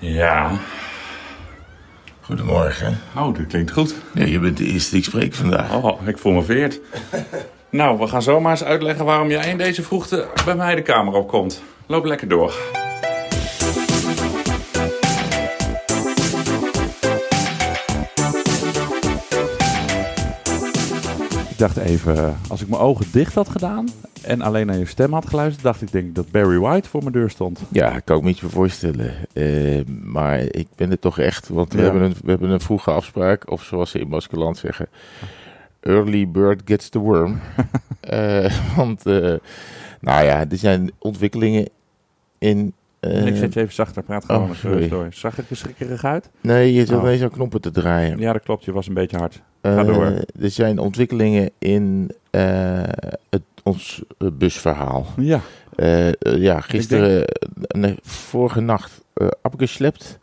Ja. Goedemorgen. Oh, dat klinkt goed. Ja, je bent de eerste die ik spreek vandaag. Oh, ik voel me veert. nou, we gaan zomaar eens uitleggen waarom jij in deze vroegte bij mij de kamer opkomt. Loop lekker door. Ik dacht even, als ik mijn ogen dicht had gedaan en alleen naar je stem had geluisterd, dacht ik denk ik dat Barry White voor mijn deur stond. Ja, ik kan ik me meer voorstellen. Eh, maar ik ben het toch echt, want we, Ja. hebben een, we hebben een vroege afspraak. Of zoals ze in Baskeland zeggen, early bird gets the worm. Eh, want, eh, nou ja, er zijn ontwikkelingen in... ik zet je even zachter, praat gewoon oh, sorry. door. Zag ik er schrikkerig uit? Nee, je zit Oh. ineens aan knoppen te draaien. Ja, dat klopt. Je was een beetje hard. ga door. Er zijn ontwikkelingen in het, ons eh, busverhaal. Ja. Eh, eh, ja, gisteren, nee, vorige nacht, afgeslept.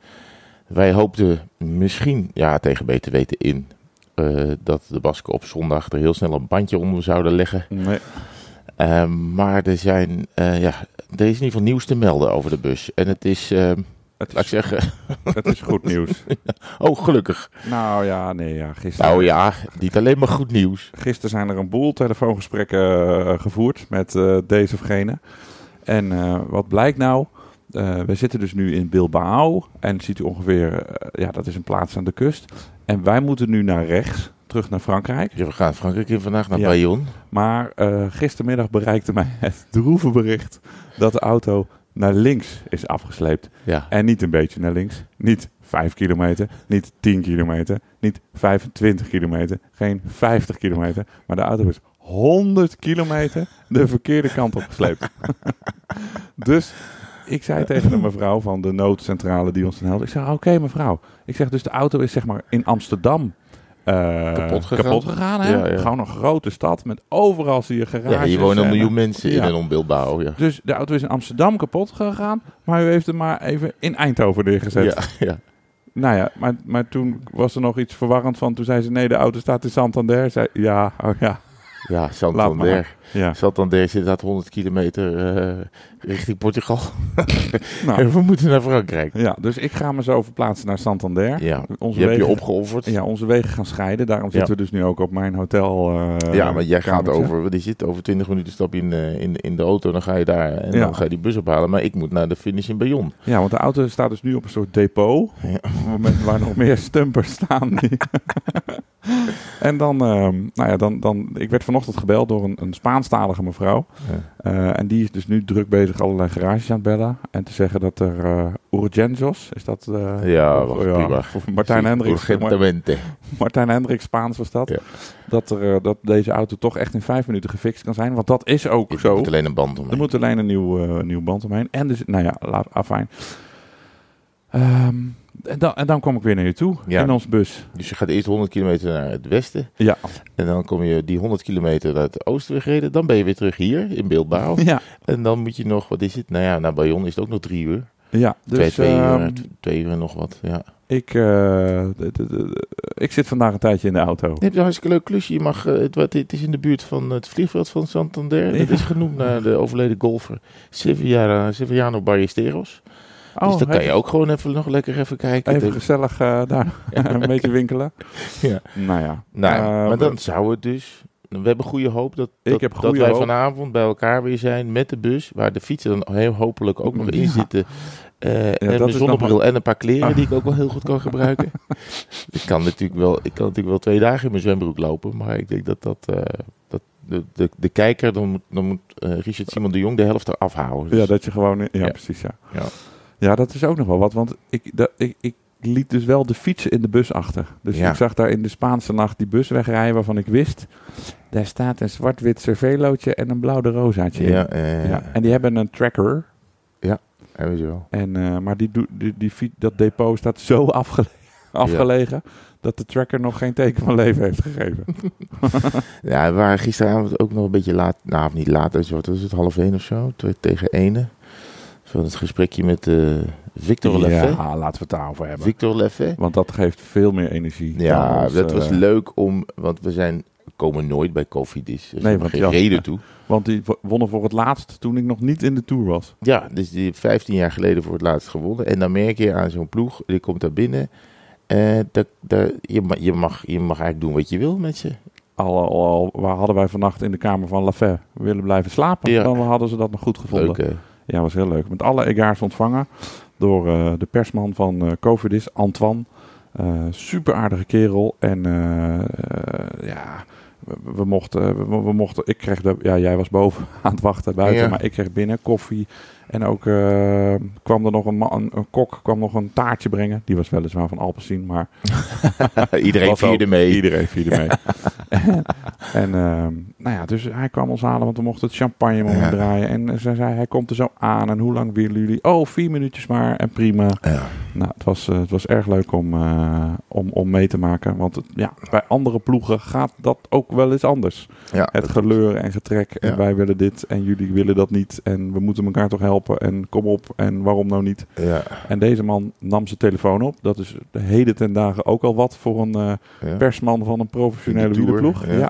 Wij hoopten misschien, ja, tegen beter weten in, dat de Basken op zondag er heel snel een bandje onder zouden leggen. Nee. Maar er zijn, ja, er is in ieder geval nieuws te melden over de bus. En het is, laat ik zeggen, het is goed nieuws. oh gelukkig. nou ja, nee, ja. Gisteren, Nou ja, niet alleen maar goed nieuws. gisteren zijn er een boel telefoongesprekken eh, gevoerd met eh, deze of gene. En eh, wat blijkt nou? We zitten dus nu in Bilbao. En ziet u ongeveer, ja, dat is een plaats aan de kust. En wij moeten nu naar rechts, terug naar Frankrijk. Ja, we gaan Frankrijk in vandaag naar Ja. Bayonne. Maar gistermiddag bereikte mij het droeve bericht dat de auto naar links is afgesleept. Ja. En niet een beetje naar links. Niet 5 kilometer, niet 10 kilometer, niet 25 kilometer, geen 50 kilometer. Maar de auto is 100 kilometer de verkeerde kant op gesleept. dus ik zei tegen de mevrouw van de noodcentrale die ons helpt. Ik zeg, oké mevrouw. Ik zeg, dus de auto is zeg maar in Amsterdam eh, Kapot gegaan. gegaan, hè? Ja, ja. Gewoon een grote stad met overal zie je garages. Ja, hier wonen een en- miljoen mensen in Ja. en om Bilbao. Ja. Dus de auto is in Amsterdam kapot gegaan, maar u heeft hem maar even in Eindhoven neergezet. Ja, ja. Nou ja, maar, maar toen was er nog iets verwarrend van. Toen zei ze, nee, de auto staat in Santander. Zei, ja, oh ja, ja, Santander. Ja. Santander is inderdaad 100 kilometer eh, richting Portugal. Nou, En we moeten naar Frankrijk. ja, dus ik ga me zo verplaatsen naar Santander. Ja, Onze je hebt je wegen- opgeofferd. Ja, onze wegen gaan scheiden. Daarom Ja. zitten we dus nu ook op mijn hotel. eh, ja, maar jij gaat over, wat is het, over 20 minuten stap je in, eh, in, in de auto, dan ga je daar en Ja. dan ga je die bus ophalen. Maar ik moet naar de finish in Bayonne. Ja, want de auto staat dus nu op een soort depot. Ja. Met, waar nog meer stumpers staan. En dan, ehm, nou ja, dan, dan, ik werd vanochtend gebeld door een, een Spaanstalige mevrouw. Ja. Eh, en die is dus nu druk bezig allerlei garages aan het bellen. En te zeggen dat er eh Urgensos, is dat... eh, Ja, of- prima. of Martijn Hendricks. Urgentamente. Martijn Hendricks Spaans was dat. Ja. Dat, er, dat deze auto toch echt in vijf minuten gefixt kan zijn. Want dat is ook zo. moet alleen een band om. Er moet alleen een nieuw, nieuw band omheen. En dus, nou ja, afijn. Ehm, en, dan, en dan kom ik weer naar je toe Ja. in ons bus. Dus je gaat eerst 100 kilometer naar het westen. Ja. En dan kom je die 100 kilometer naar het oosten weer gereden. Dan ben je weer terug hier in Bilbao. Ja, En dan moet je nog, wat is het? Nou ja, naar Bayonne is het ook nog drie uur. ja. twee, Dus twee, ehm, uur, t- twee uur en nog wat. Ja. ik, eh, ik zit vandaag een tijdje in de auto. Je hebt een hartstikke leuk klusje. Je mag, eh, het, wat- het is in de buurt van het vliegveld van Santander. Dat Ja. is genoemd naar de overleden golfer Sevillano Ballesteros. Dus dan kan je ook gewoon even nog lekker even kijken. Oh, Even gezellig eh, daar een beetje winkelen. Ja. Nou ja. nou, Eh, maar dan zou het dus... We hebben goede hoop dat, dat, wij hoop. vanavond bij elkaar weer zijn met de bus. Waar de fietsen dan heel hopelijk ook nog in zitten. Eh, en nog zonnebril en een paar kleren Ah. die ik ook wel heel goed kan gebruiken. ik, kan natuurlijk wel, ik kan natuurlijk wel twee dagen in mijn zwembroek lopen. Maar ik denk dat dat... dat de, de, de kijker, dan moet, dan moet Richard Simon de Jong de helft eraf houden. Dus- Ja, dat je gewoon... Ja, Ja. precies, ja. Ja. Ja, dat is ook nog wel wat. Want ik, dat, ik, ik liet dus wel de fietsen in de bus achter. Dus Ja. ik zag daar in de Spaanse nacht die bus wegrijden waarvan ik wist... Daar staat een zwart-wit cervelootje en een blauw de rozaatje in. Ja, eh, Ja, En die hebben een tracker. hebben ze wel. En, eh, maar die, die, die, fiet- dat depot staat zo afgele- afgelegen... dat de tracker nog geen teken van leven heeft gegeven. Ja, we waren gisteravond ook nog een beetje laat. Nou, niet laat, dus wat was het, half één of zo? Twee tegen ene. Zo het gesprekje met eh, Victor Leffe. Ja, laten we het daarover hebben. Victor Leffe. Want dat geeft veel meer energie. Ja, ons, dat was eh, leuk om, want we zijn komen nooit bij is Nee, want geen ja. reden toe. Want die wo- wonnen voor het laatst toen ik nog niet in de Tour was. Ja, dus die heeft 15 jaar geleden voor het laatst gewonnen. En dan merk je aan zo'n ploeg, die komt daar binnen. eh, dat, dat, je, ma- je, mag, je mag eigenlijk doen wat je wil met ze. Al, al, al- waar hadden wij vannacht in de kamer van Lafay willen blijven slapen. Ja. Dan hadden ze dat nog goed gevonden. Leuk? Ja, was heel leuk. Met alle egaars ontvangen door eh, de persman van eh Covidis, Antoine. Eh super aardige kerel. En ja, we, we mochten, we, we mochten, ik kreeg, de, ja, jij was boven aan het wachten buiten, Ja. maar ik kreeg binnen koffie. En ook kwam er nog een, ma- een, een kok, kwam nog een taartje brengen. Die was weliswaar van Alpecin, maar Iedereen vierde mee. Iedereen vierde mee. en ehm, nou ja, dus hij kwam ons halen, want we mochten het champagne moment Ja. draaien. En ze zei, hij komt er zo aan. En hoe lang willen jullie? Oh, vier minuutjes maar. En prima. Ja. Nou, het was, eh, het was erg leuk om, eh, om, om mee te maken. Want het- ja, bij andere ploegen gaat dat ook wel eens anders. Ja, Het dat- geleur en getrek. En wij willen dit en jullie willen dat niet. En we moeten elkaar toch helpen. En kom op. En waarom nou niet? ja, En deze man nam zijn telefoon op. Dat is de heden ten dagen ook al wat voor een eh, persman van een professionele wielerploeg. ja.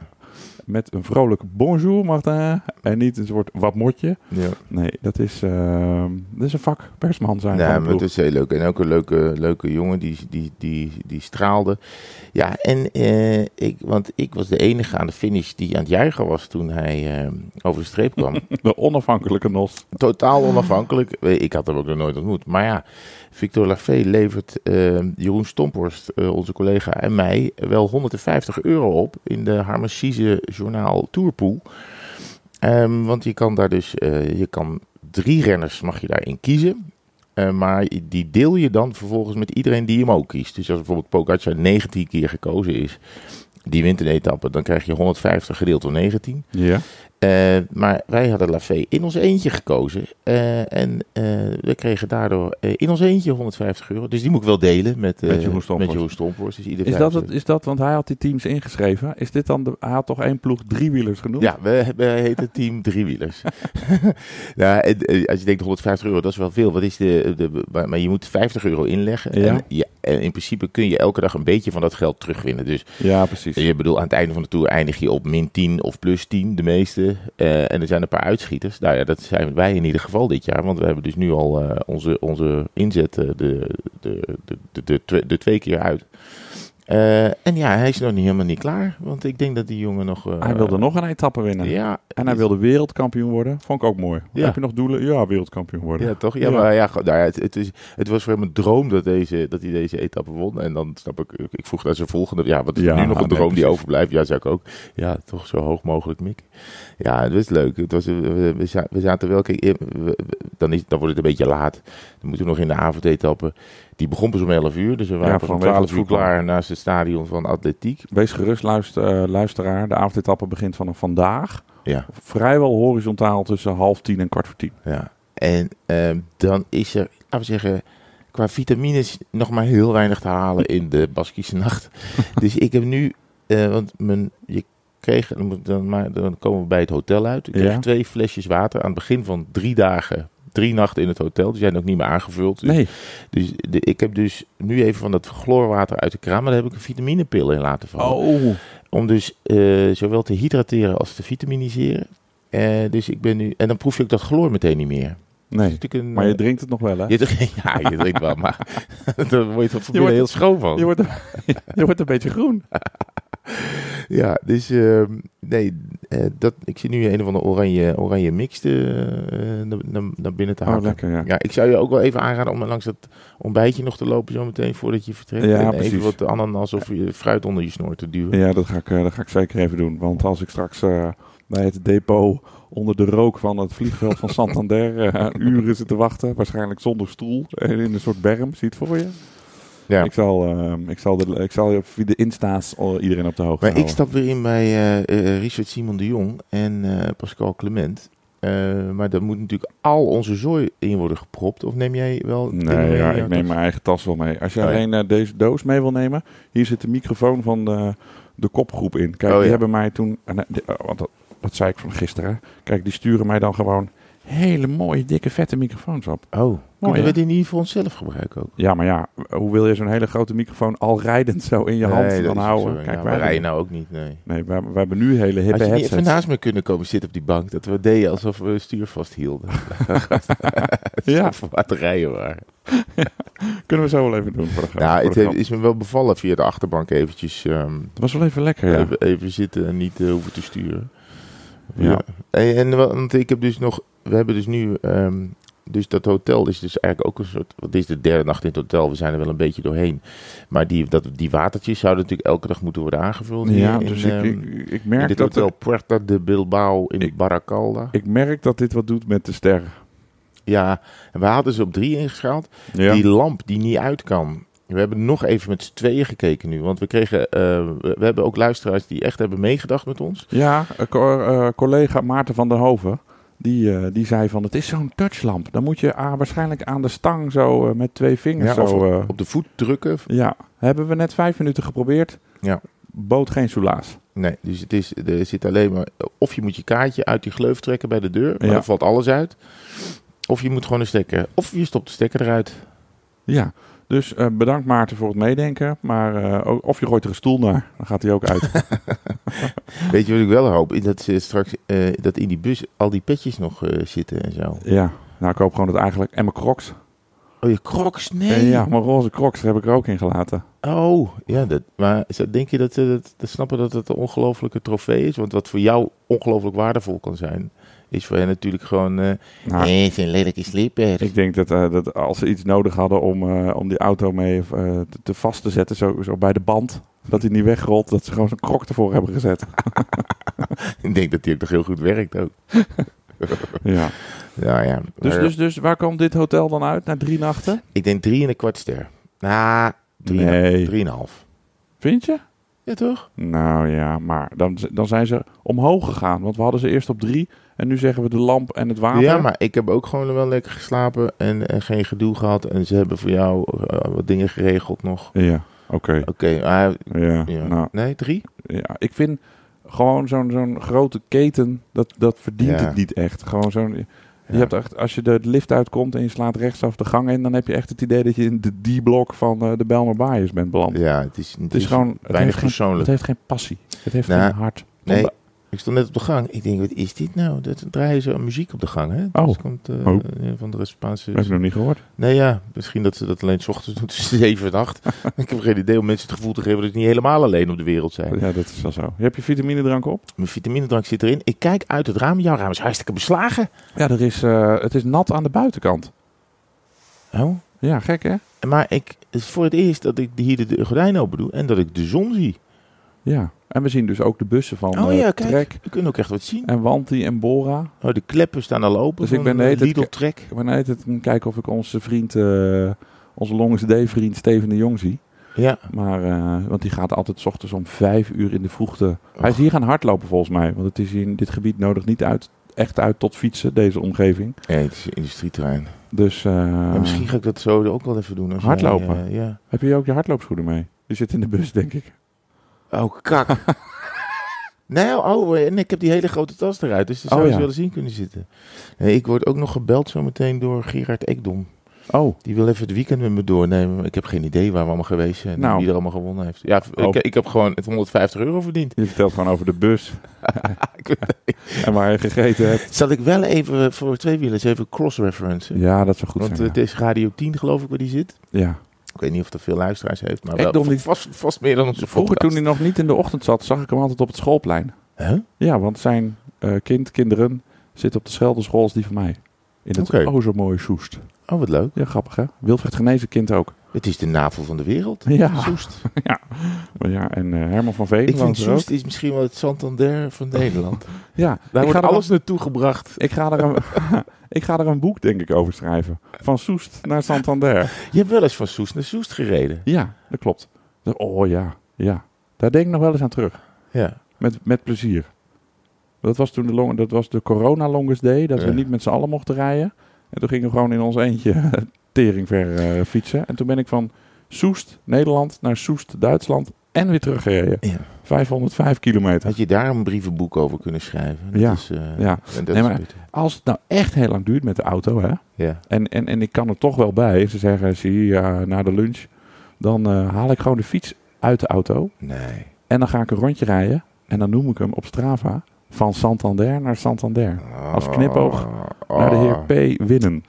Met een vrolijk bonjour Martin. En niet een soort wat motje. ja. Nee, dat is, ehm, dat is een vak persman zijn Ja, maar het ploeg. is heel leuk. En ook een leuke, leuke jongen die, die, die, die straalde. Ja, en eh, ik, want ik was de enige aan de finish die aan het juichen was toen hij eh, over de streep kwam. De onafhankelijke Nos. Totaal onafhankelijk. Eh, Ik had hem ook nog nooit ontmoet. Maar ja, Victor Lafay levert Jeroen Stomphorst, onze collega, en mij wel 150 euro op in de Harmesize Journaal Tourpool. Ehm, want je kan daar dus, eh, je kan drie renners mag je daarin kiezen. Eh, maar die deel je dan vervolgens met iedereen die hem ook kiest. Dus als bijvoorbeeld Pogacar 19 keer gekozen is, die wint een etappe, dan krijg je 150 gedeeld door 19. Ja. Eh, maar wij hadden Lafay in ons eentje gekozen. eh, en eh, we kregen daardoor eh, in ons eentje 150 euro. Dus die moet ik wel delen met, eh Met Jeroen Stomphorst. met Jeroen Stomphorst. Dus ieder Is dat, 50. het, is dat, want hij had die teams ingeschreven. Is dit dan de, hij had toch één ploeg driewielers genoemd? Ja, we, we heten Team Driewielers. ja, en, eh, als je denkt 150 euro, dat is wel veel. Wat is de, de, maar maar je moet 50 euro inleggen. Ja. En, ja, en in principe kun je elke dag een beetje van dat geld terugwinnen. Dus Ja, precies. je bedoel, aan het einde van de tour eindig je op min 10 of plus 10, de meeste. Eh, en er zijn een paar uitschieters. Nou ja, dat zijn wij in ieder geval dit jaar. Want we hebben dus nu al eh, onze, onze inzet eh, de, de, de, de, de, twe- de twee keer uit. Eh, en ja, hij is nog niet helemaal niet klaar. Want ik denk dat die jongen nog... eh, hij wilde nog een etappe winnen. Ja, En hij wilde wereldkampioen worden. Vond ik ook mooi. Ja. Heb je nog doelen? Ja, wereldkampioen worden. Ja, toch? Ja, Ja. maar ja, nou ja, het, het, is, het was voor hem een droom dat, deze, dat hij deze etappe won. En dan snap ik, ik vroeg naar zijn volgende. Ja, wat is nu nog een nee, droom die overblijft? Ja, zei ik ook. Ja, toch zo hoog mogelijk mikken. Ja, het was leuk. Het was, we, we za- we zaten wel, kijk, we- we- dan, is, dan wordt het een beetje laat. Dan moeten we nog in de avondetappe. Die begon pas om 11 uur, dus we waren Ja, om vanwege 12 het uur klaar naast het stadion van Atletiek. Wees gerust, luister, eh, luisteraar. De avondetappe begint vanaf vandaag. Ja. Vrijwel horizontaal tussen half tien en kwart voor tien. Ja, en ehm, dan is er, laten we zeggen, qua vitamines nog maar heel weinig te halen in de Baskische nacht. dus ik heb nu, eh, want mijn, je kreeg, dan, maar, dan komen we bij het hotel uit. Ik kreeg Ja. twee flesjes water aan het begin van drie dagen. Drie nachten in het hotel. Die zijn ook niet meer aangevuld. Dus, Nee, dus de, ik heb dus nu even van dat chloorwater uit de kraan. Maar daar heb ik een vitaminepil in laten vallen. oh. Om dus eh, zowel te hydrateren als te vitaminiseren. Eh, dus ik ben nu. En dan proef je ook dat chloor meteen niet meer. Nee, een, maar je eh, drinkt het nog wel, hè? je drinkt- ja, je drinkt wel, maar daar word je toch heel schoon van. Je wordt, je wordt een beetje groen. Ja, dus ehm, nee, eh, dat, ik zie nu een of andere oranje, oranje mix te, eh, naar, binnen te Oh, lekker, ja. Ja, ik zou je ook wel even aanraden om langs dat ontbijtje nog te lopen zo meteen voordat je vertrekt. Ja, en precies. even wat ananas of je fruit onder je snor te duwen. Ja, dat ga, ik, eh, dat ga ik zeker even doen. Want als ik straks bij het depot onder de rook van het vliegveld van Santander uren zit te wachten, waarschijnlijk zonder stoel, en in een soort berm, ziet voor je. Ja. Ik zal, eh, ik zal, de, ik zal via de insta's al iedereen op de hoogte Maar ik stap weer in bij eh, eh, Richard Simon de Jong en eh, Pascal Clement. Eh, maar daar moet natuurlijk al onze zooi in worden gepropt. Of neem jij wel Nee, ja, ik neem tas? mijn eigen tas wel mee. Als je Oh, alleen eh, deze doos mee wil nemen, hier zit de microfoon van de, de kopgroep in. Kijk, Oh, die hebben mij toen, eh, eh, want dat, dat zei ik van gisteren. Kijk, die sturen mij dan gewoon hele mooie, dikke, vette microfoons op. Oh, kunnen we die niet voor onszelf gebruiken ook? Ja, maar ja, hoe wil je zo'n hele grote microfoon al rijdend zo in je hand houden? Kijk, ja, wij rijden nou ook niet, nee. Nee, we, hebben- we hebben nu hele hippe Had je niet even headsets. naast me kunnen komen zitten op die bank, dat we deden alsof we stuur vasthielden. Ja. Het rijden waren. Kunnen we zo wel even doen voor de. Nou, het is me wel bevallen via de achterbank eventjes ehm, Het was wel even lekker, ja. even, even zitten en niet eh, hoeven te sturen. Ja. En wa- want ik heb dus nog, we hebben dus nu, ehm, dus dat hotel is dus eigenlijk ook een soort, wat dit is de derde nacht in het hotel, we zijn er wel een beetje doorheen. Maar die, dat, die watertjes zouden natuurlijk elke dag moeten worden aangevuld. Ja, in, dus ik, ehm, ik, ik merk dit dat hotel er- Puerta de Bilbao in Ik- Baracalda. ik merk dat dit wat doet met de sterren. Ja, en we hadden ze op drie ingeschaald. Ja. Die lamp die niet uit kan. We hebben nog even met z'n tweeën gekeken nu. Want we kregen, eh, we hebben ook luisteraars die echt hebben meegedacht met ons. Ja, co- eh, collega Maarten van der Hoven, die, eh, die zei van het is zo'n touchlamp. Dan moet je ah, waarschijnlijk aan de stang zo eh, met twee vingers Ja, zo... eh, Op de voet drukken. ja, hebben we net vijf minuten geprobeerd. Ja. Boot geen soelaas. Nee, dus het is, er zit alleen maar... Of je moet je kaartje uit die gleuf trekken bij de deur. Maar Ja. dan valt alles uit. Of je moet gewoon een stekker... Of je stopt de stekker eruit. Ja, dus eh, bedankt Maarten voor het meedenken. Maar eh, of je gooit er een stoel naar, dan gaat hij ook uit. Weet je wat ik wel hoop? Dat ze straks eh, dat in die bus al die petjes nog zitten en zo. ja, nou ik hoop gewoon dat eigenlijk... En mijn crocs. Oh, je crocs? Nee. Ja, mijn roze crocs daar heb ik er ook in gelaten. Oh, ja, dat, maar denk je dat ze dat, dat snappen dat het een ongelofelijke trofee is? Want wat voor jou ongelooflijk waardevol kan zijn, is voor hen natuurlijk gewoon... eh Nou, nee, lelijke slipper. Ik denk dat, eh, dat als ze iets nodig hadden om, eh, om die auto mee eh, te, te vast te zetten, zo, zo bij de band, dat hij niet wegrolt, dat ze gewoon zo'n krok ervoor hebben gezet. Ik denk dat die ook toch heel goed werkt ook. ja. Ja, ja. dus, dus, dus waar komt dit hotel dan uit na drie nachten? Ik denk drie en een kwart ster. Nou, drie, en- Nee. drieënhalf. Vind je? Ja, toch? Nou ja, maar dan, dan zijn ze omhoog gegaan. Want we hadden ze eerst op drie en nu zeggen we de lamp en het water. Ja, maar ik heb ook gewoon wel lekker geslapen en, en geen gedoe gehad. En ze hebben voor jou eh, wat dingen geregeld nog. Ja, oké. Oké, Ja, ja. nou, nee, drie? ja, ik vind gewoon zo'n zo'n grote keten, dat, dat verdient Ja. het niet echt. Gewoon zo'n... Je Ja. hebt echt, als je de lift uitkomt en je slaat rechtsaf de gang in, dan heb je echt het idee dat je in de D-blok van eh, de Belmer Baaiers bent beland. Ja, het is, het het is gewoon, het heeft, geen, persoonlijk. het heeft geen passie. Het heeft Nou, geen hart. Nee, ik stond net op de gang. Ik denk, wat is dit nou? Dat draaien ze muziek op de gang, hè? Oh. Dat komt eh, Oh. van de Spaanse... Heb ik nog niet gehoord. Nee, ja, misschien dat ze dat alleen 's ochtends doen tussen 7 en 8. ik heb geen idee om mensen het gevoel te geven dat ze niet helemaal alleen op de wereld zijn. Ja, dat is wel zo. Je hebt je vitaminedrank op? Mijn vitaminedrank zit erin. Ik kijk uit het raam. Jouw raam is hartstikke beslagen. Ja, er is, eh, het is nat aan de buitenkant. Oh. Ja, gek hè? Maar ik, het is voor het eerst dat ik hier de, de gordijn open doe en dat ik de zon zie. Ja. En we zien dus ook de bussen van Oh eh, ja, kijk. Trek We kunnen ook echt wat zien. en Wanti en Bora. Oh, de kleppen staan al open Dus ik ben de eh, Lidl Trek. Ik ben net het kijken of ik onze vriend, eh, onze Longest Day vriend Steven de Jong zie. Ja. Maar, eh, want die gaat altijd 's ochtends om vijf uur in de vroegte. Hij is hier gaan hardlopen volgens mij. Want het is in dit gebied nodig niet uit, echt uit tot fietsen, deze omgeving. ja, het is een industrieterrein. Dus eh, misschien ga ik dat zo ook wel even doen. Als Hardlopen? jij, eh, ja. heb je ook je hardloopschoenen mee? Die zit in de bus, denk ik. Oh, kak. nee, oh, en ik heb die hele grote tas eruit. Dus Oh, zou je ja. wel eens in kunnen zitten. Nee, ik word ook nog gebeld zometeen door Gerard Ekdom. Oh, Die wil even het weekend met me doornemen. Ik heb geen idee waar we allemaal geweest zijn. Nou. En wie er allemaal gewonnen heeft. Ja, Oh. ik, ik heb gewoon het 150 euro verdiend. je vertelt gewoon over de bus Ik en waar je gegeten hebt. Zal ik wel even voor tweewielers even cross-referencen? Ja, dat zou goed Want zijn. het is Radio 10 geloof ik waar die zit. ja. Ik weet niet of er veel luisteraars heeft. Maar wel, die- vast, vast meer dan onze Vroeger toen hij nog niet in de ochtend zat, zag ik hem altijd op het schoolplein. Huh? Ja, want zijn eh, kind, kinderen zitten op dezelfde school als die van mij. In het Oké. oh zo mooie Soest. Oh, wat leuk. Ja, grappig hè? Wilfred Genezen kind ook. Het is de navel van de wereld. Ja. Soest. Maar ja, en eh, Herman van Veen Ik vind. Soest is misschien wel het Santander van Nederland. Ja, Daar ik wordt ga, alles een, naartoe gebracht. ik, ga er een, ik ga er een boek denk ik over schrijven. Van Soest naar Santander. Je hebt wel eens van Soest naar Soest gereden. Ja, dat klopt. Oh ja, ja. Daar denk ik nog wel eens aan terug. Ja. Met, met plezier. Dat was toen de, long, dat was de corona longest day. Dat we Ja. niet met z'n allen mochten rijden. En toen gingen we gewoon in ons eentje teringver eh, fietsen. En toen ben ik van Soest, Nederland, naar Soest, Duitsland. en weer teruggereden. Ja. 505 kilometer. Had je daar een brievenboek over kunnen schrijven? Dat Ja, Is, eh, ja. en dat Nee, maar-. Als het nou echt heel lang duurt met de auto, hè, Ja. en, en, en ik kan er toch wel bij. Ze zeggen, zie je, na de lunch, dan eh, haal ik gewoon de fiets uit de auto. Nee. En dan ga ik een rondje rijden. En dan noem ik hem op Strava van Santander naar Santander. Als knipoog Naar de heer P. Winnen.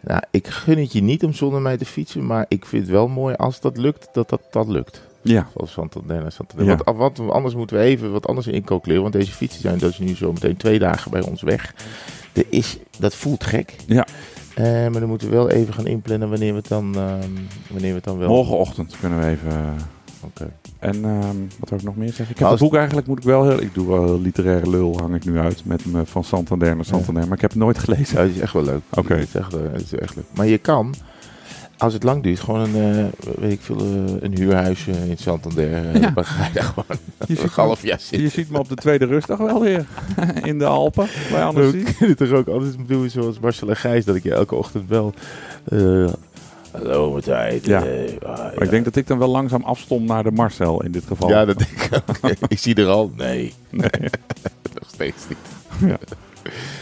Nou, ik gun het je niet om zonder mij te fietsen, maar ik vind het wel mooi als dat lukt, dat dat, dat lukt. Ja, Van Santander naar Santander. Ja. Want, want anders moeten we even wat anders incalculeren, want deze fietsen zijn dus nu zo meteen twee dagen bij ons weg. Er is, dat voelt gek. Ja. Eh, maar dan moeten we wel even gaan inplannen wanneer we het dan, ehm, wanneer we het dan wel... morgenochtend kunnen we even... Oké. En ehm, wat wil ik nog meer zeggen? Ik heb Maar het als- boek eigenlijk, moet ik wel heel... Ik doe wel heel literaire lul, hang ik nu uit. Met me van Santander naar Santander. Maar ik heb het nooit gelezen. Ja, het is echt wel leuk. Oké. Het, is echt, eh, het is echt leuk. Maar je kan, als het lang duurt, gewoon een, eh, weet ik veel, eh, een huurhuis eh, in Santander. eh, Ja. Dan ga je daar gewoon Je een half jaar zitten. je ziet me op de tweede rustdag wel weer. In de Alpen, bij We Annecy. kunnen toch ook altijd doen zoals Marcel en Gijs, dat ik je elke ochtend. Eh, hallo Martijn. Ja. eh, ah, Maar ja. ik denk dat ik dan wel langzaam afstom naar de Marcel in dit geval. Ja, dat denk ik ook. ik zie er al. Nee, Nee. nog steeds niet.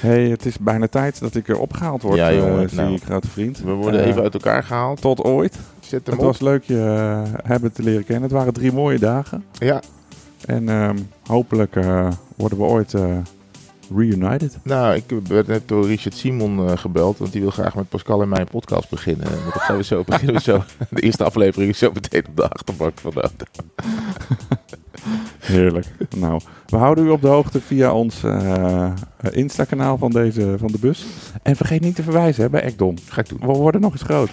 hey, het is bijna tijd dat ik er opgehaald word, Ja, jongen, eh, zie nou. ik, grote vriend. We worden Eh, even uit elkaar gehaald. Tot ooit. Zet hem Het op. was leuk je hebben te leren kennen. Het waren drie mooie dagen. Ja, En ehm, hopelijk eh, worden we ooit eh, reunited. nou, ik werd net door Richard Simon eh, gebeld, want die wil graag met Pascal en mij een podcast beginnen. En dat gaan we zo, beginnen we zo. De eerste aflevering is zo meteen op de achterbank van de auto. Heerlijk. nou, we houden u op de hoogte via ons eh, Insta-kanaal van, deze, van de bus. En vergeet niet te verwijzen hè, bij Ekdom. Ga ik doen. We worden nog eens groot.